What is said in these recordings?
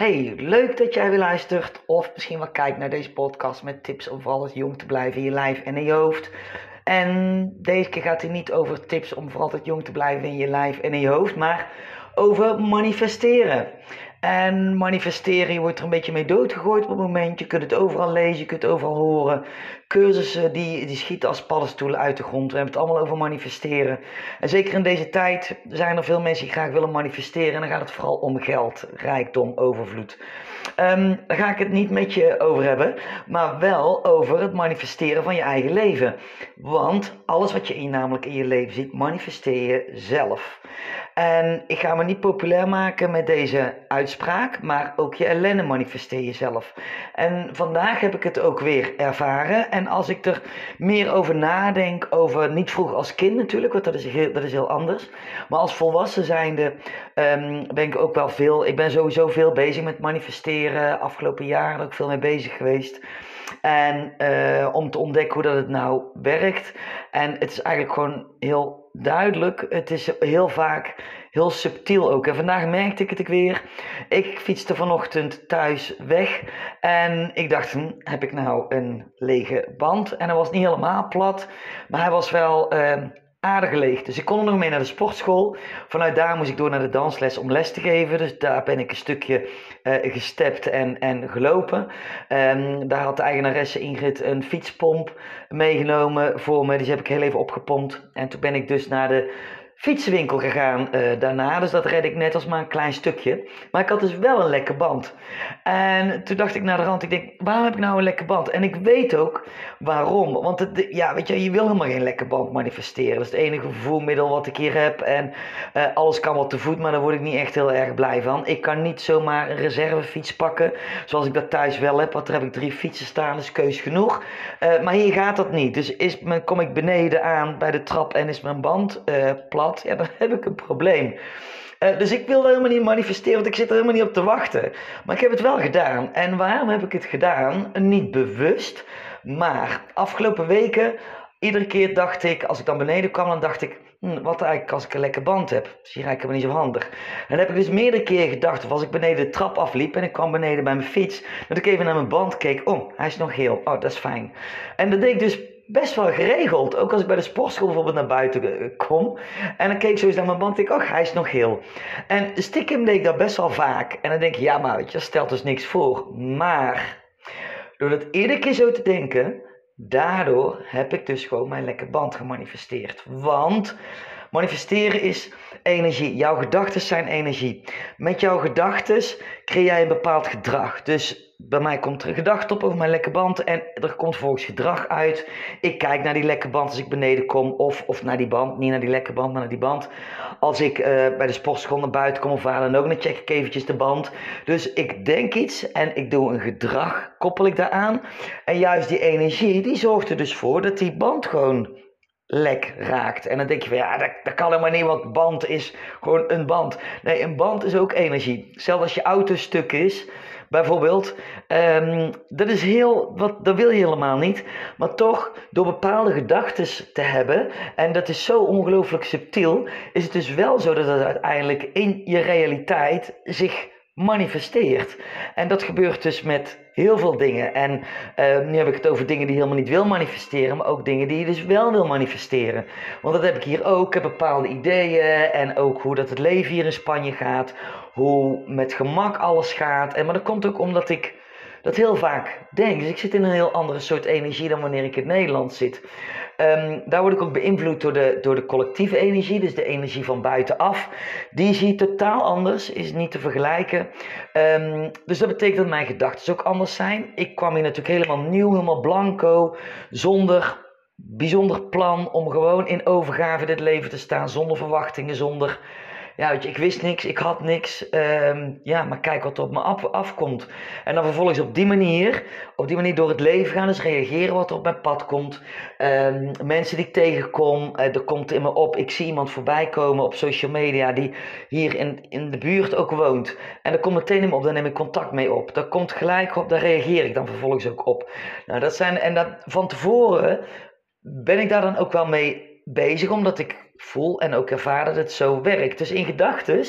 Hey, leuk dat jij weer luistert of misschien wel kijkt naar deze podcast met tips om vooral jong te blijven in je lijf en in je hoofd. En deze keer gaat hij niet over tips om voor altijd jong te blijven in je lijf en in je hoofd, maar over manifesteren. En manifesteren, wordt er een beetje mee doodgegooid op het moment. Je kunt het overal lezen, je kunt het overal horen. Cursussen die, die schieten als paddenstoelen uit de grond. We hebben het allemaal over manifesteren. En zeker in deze tijd zijn er veel mensen die graag willen manifesteren. En dan gaat het vooral om geld, rijkdom, overvloed. Um, daar ga ik het niet met je over hebben, maar wel over het manifesteren van je eigen leven. Want alles wat je in, namelijk in je leven ziet, manifesteer je zelf. En ik ga me niet populair maken met deze uitspraak, maar ook je ellende manifesteer jezelf. En vandaag heb ik het ook weer ervaren. En als ik er meer over nadenk, over niet vroeg als kind natuurlijk, want dat is heel, dat is heel anders. Maar als volwassen zijnde um, ben ik ook wel veel, ik ben sowieso veel bezig met manifesteren. Afgelopen jaren ook veel mee bezig geweest. En uh, om te ontdekken hoe dat het nou werkt. En het is eigenlijk gewoon heel duidelijk. Het is heel vaak heel subtiel ook. En vandaag merkte ik het weer. Ik fietste vanochtend thuis weg. En ik dacht, hm, heb ik nou een lege band? En hij was niet helemaal plat. Maar hij was wel... Uh, aardig leeg. Dus ik kon er nog mee naar de sportschool. Vanuit daar moest ik door naar de dansles om les te geven. Dus daar ben ik een stukje uh, gestept en, en gelopen. Um, daar had de eigenaresse Ingrid een fietspomp meegenomen voor me. Die heb ik heel even opgepompt. En toen ben ik dus naar de fietsenwinkel gegaan uh, daarna. Dus dat red ik net als maar een klein stukje. Maar ik had dus wel een lekke band. En toen dacht ik naar de rand, ik denk, waarom heb ik nou een lekke band? En ik weet ook waarom. Want het, ja, weet je, je wil helemaal geen lekke band manifesteren. Dat is het enige vervoermiddel wat ik hier heb. En uh, alles kan wat te voet, maar daar word ik niet echt heel erg blij van. Ik kan niet zomaar een reservefiets pakken, zoals ik dat thuis wel heb. Want daar heb ik drie fietsen staan, dus keus genoeg. Uh, maar hier gaat dat niet. Dus is, kom ik beneden aan bij de trap en is mijn band plat ja, dan heb ik een probleem. Uh, dus ik wil helemaal niet manifesteren, want ik zit er helemaal niet op te wachten. Maar ik heb het wel gedaan. En waarom heb ik het gedaan? Niet bewust, maar afgelopen weken, iedere keer dacht ik, als ik dan beneden kwam, dan dacht ik, hm, wat eigenlijk als ik een lekker band heb? Is hier eigenlijk niet zo handig. En dan heb ik dus meerdere keren gedacht, of als ik beneden de trap afliep en ik kwam beneden bij mijn fiets, dat ik even naar mijn band keek, oh, hij is nog geel, oh, dat is fijn. En dat deed ik dus best wel geregeld. Ook als ik bij de sportschool bijvoorbeeld naar buiten kom. En dan keek ik zo eens naar mijn band. ik, oh, hij is nog heel. En stiekem deed ik dat best wel vaak. En dan denk ik, ja, maar stelt dus niks voor. Maar door dat iedere keer zo te denken, daardoor heb ik dus gewoon mijn lekker band gemanifesteerd. Want manifesteren is energie. Jouw gedachten zijn energie. Met jouw gedachten creëer jij een bepaald gedrag. Dus bij mij komt er een gedachte op over mijn lekke band en er komt volgens gedrag uit. Ik kijk naar die lekke band als ik beneden kom of, of naar die band, niet naar die lekke band, maar naar die band. Als ik uh, bij de sportschool naar buiten kom of waar dan ook, dan check ik eventjes de band. Dus ik denk iets en ik doe een gedrag, koppel ik daaraan. En juist die energie, die zorgt er dus voor dat die band gewoon lek raakt. En dan denk je van ja, dat, dat kan helemaal niet, want band is gewoon een band. Nee, een band is ook energie. Zelfs als je auto stuk is Bijvoorbeeld, um, dat is heel, wat, dat wil je helemaal niet. Maar toch, door bepaalde gedachten te hebben, en dat is zo ongelooflijk subtiel, is het dus wel zo dat het uiteindelijk in je realiteit zich manifesteert. En dat gebeurt dus met heel veel dingen. En uh, nu heb ik het over dingen die je helemaal niet wil manifesteren, maar ook dingen die je dus wel wil manifesteren. Want dat heb ik hier ook. Ik heb bepaalde ideeën en ook hoe dat het leven hier in Spanje gaat hoe met gemak alles gaat. En, maar dat komt ook omdat ik dat heel vaak denk. Dus ik zit in een heel andere soort energie dan wanneer ik in Nederland zit. Um, daar word ik ook beïnvloed door de, door de collectieve energie, dus de energie van buitenaf. Die zie je totaal anders, is niet te vergelijken. Um, dus dat betekent dat mijn gedachten ook anders zijn. Ik kwam hier natuurlijk helemaal nieuw, helemaal blanco, zonder bijzonder plan om gewoon in overgave dit leven te staan, zonder verwachtingen, zonder ja, weet je, ik wist niks, ik had niks. Ehm, ja, maar kijk wat er op me af, afkomt. En dan vervolgens op die manier, op die manier door het leven gaan, dus reageren wat er op mijn pad komt. Um, mensen die ik tegenkom, uh, er komt in me op, ik zie iemand voorbij komen op social media die hier in, in de buurt ook woont. En daar komt meteen in me op, daar neem ik contact mee op. Daar komt gelijk op, daar reageer ik dan vervolgens ook op. Nou, dat zijn, en dat van tevoren ben ik daar dan ook wel mee bezig, omdat ik voel en ook ervaar dat het zo werkt. Dus in gedachten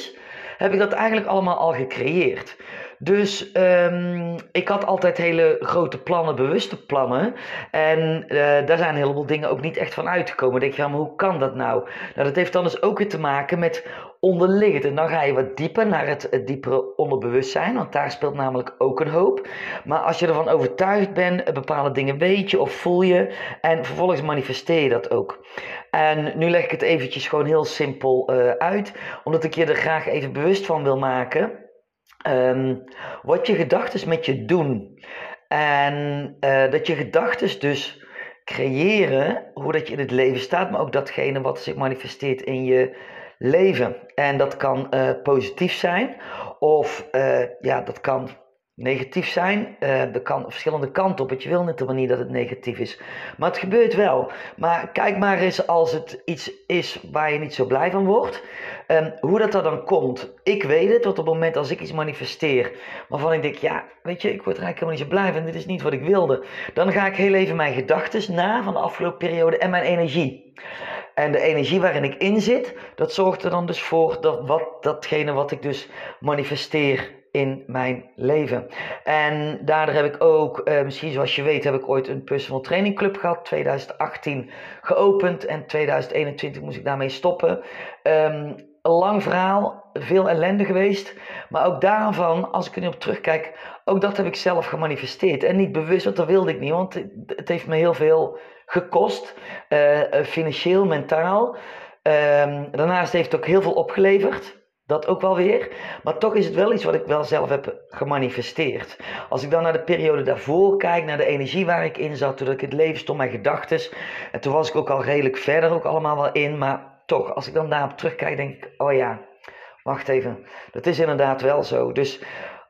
heb ik dat eigenlijk allemaal al gecreëerd. Dus um, ik had altijd hele grote plannen, bewuste plannen. En uh, daar zijn een heleboel dingen ook niet echt van uitgekomen. Dan denk je, ja, maar hoe kan dat nou? Nou, dat heeft dan dus ook weer te maken met onderliggend. En dan ga je wat dieper naar het, diepere onderbewustzijn, want daar speelt namelijk ook een hoop. Maar als je ervan overtuigd bent, bepaalde dingen weet je of voel je, en vervolgens manifesteer je dat ook. En nu leg ik het eventjes gewoon heel simpel uh, uit, omdat ik je er graag even bewust van wil maken. Um, wat je gedachten met je doen. En uh, dat je gedachten dus creëren hoe dat je in het leven staat, maar ook datgene wat zich manifesteert in je leven. En dat kan uh, positief zijn, of uh, ja, dat kan negatief zijn. Uh, kan verschillende kanten op. Het je wil niet de manier dat het negatief is. Maar het gebeurt wel. Maar kijk maar eens als het iets is waar je niet zo blij van wordt. Um, hoe dat er dan komt. Ik weet het tot op het moment als ik iets manifesteer. Waarvan ik denk, ja, weet je, ik word er eigenlijk helemaal niet zo blij van. Dit is niet wat ik wilde. Dan ga ik heel even mijn gedachten na van de afgelopen periode en mijn energie. En de energie waarin ik in zit, dat zorgt er dan dus voor dat wat, datgene wat ik dus manifesteer in mijn leven. En daardoor heb ik ook, eh, misschien zoals je weet, heb ik ooit een personal training club gehad. 2018 geopend en 2021 moest ik daarmee stoppen. Um, een lang verhaal, veel ellende geweest. Maar ook daarvan, als ik er nu op terugkijk, ook dat heb ik zelf gemanifesteerd. En niet bewust, want dat wilde ik niet, want het heeft me heel veel gekost. Uh, financieel, mentaal. Um, daarnaast heeft het ook heel veel opgeleverd. Dat ook wel weer. Maar toch is het wel iets wat ik wel zelf heb gemanifesteerd. Als ik dan naar de periode daarvoor kijk, naar de energie waar ik in zat, toen ik het leven stond, mijn gedachten. En toen was ik ook al redelijk verder ook allemaal wel in. Maar toch, als ik dan daarop terugkijk, denk ik, oh ja, wacht even. Dat is inderdaad wel zo. Dus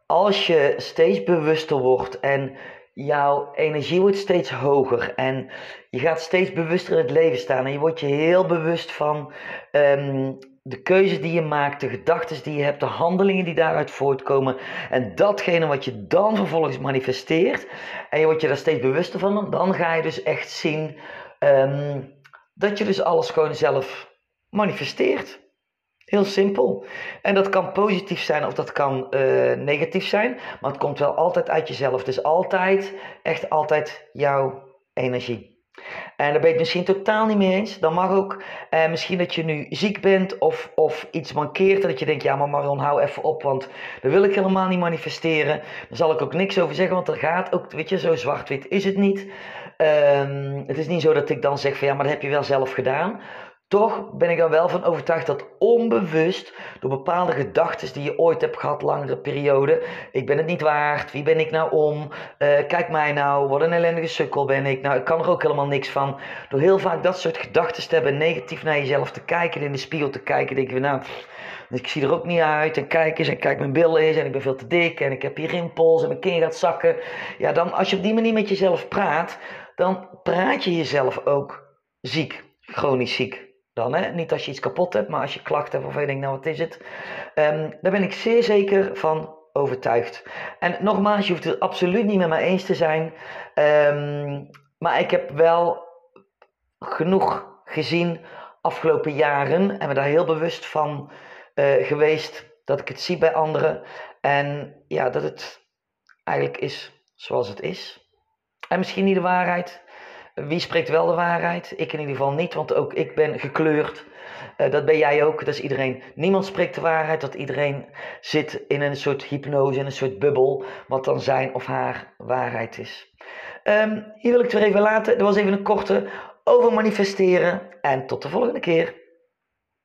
als je steeds bewuster wordt en jouw energie wordt steeds hoger en je gaat steeds bewuster in het leven staan en je wordt je heel bewust van um, de keuzes die je maakt, de gedachten die je hebt, de handelingen die daaruit voortkomen en datgene wat je dan vervolgens manifesteert en je wordt je daar steeds bewuster van, dan ga je dus echt zien um, dat je dus alles gewoon zelf manifesteert. Heel simpel. En dat kan positief zijn of dat kan uh, negatief zijn, maar het komt wel altijd uit jezelf. Is altijd, echt altijd jouw energie. En daar ben je het misschien totaal niet mee eens. Dan mag ook. Eh, misschien dat je nu ziek bent of, of iets mankeert. En dat je denkt, ja maar Marion, hou even op. Want dat wil ik helemaal niet manifesteren. Daar zal ik ook niks over zeggen. Want er gaat ook, weet je, zo zwart-wit is het niet. Um, het is niet zo dat ik dan zeg van ja, maar dat heb je wel zelf gedaan. Toch ben ik er wel van overtuigd dat onbewust door bepaalde gedachten die je ooit hebt gehad, langere periode. Ik ben het niet waard, wie ben ik nou om? Uh, kijk mij nou, wat een ellendige sukkel ben ik. Nou, ik kan er ook helemaal niks van. Door heel vaak dat soort gedachten te hebben, negatief naar jezelf te kijken, in de spiegel te kijken, denk je nou, ik zie er ook niet uit. En kijk eens, en kijk mijn bil is, en ik ben veel te dik, en ik heb hier rimpels, en mijn kin gaat zakken. Ja, dan als je op die manier met jezelf praat, dan praat je jezelf ook ziek, chronisch ziek dan. Hè? Niet als je iets kapot hebt, maar als je klachten hebt of je denkt, nou wat is het? Um, daar ben ik zeer zeker van overtuigd. En nogmaals, je hoeft het absoluut niet met mij eens te zijn. Um, maar ik heb wel genoeg gezien afgelopen jaren en me daar heel bewust van uh, geweest dat ik het zie bij anderen. En ja, dat het eigenlijk is zoals het is. En misschien niet de waarheid, wie spreekt wel de waarheid? Ik in ieder geval niet, want ook ik ben gekleurd. Uh, dat ben jij ook, dat is iedereen. Niemand spreekt de waarheid, dat iedereen zit in een soort hypnose, in een soort bubbel, wat dan zijn of haar waarheid is. Um, hier wil ik het weer even laten. Er was even een korte over manifesteren en tot de volgende keer.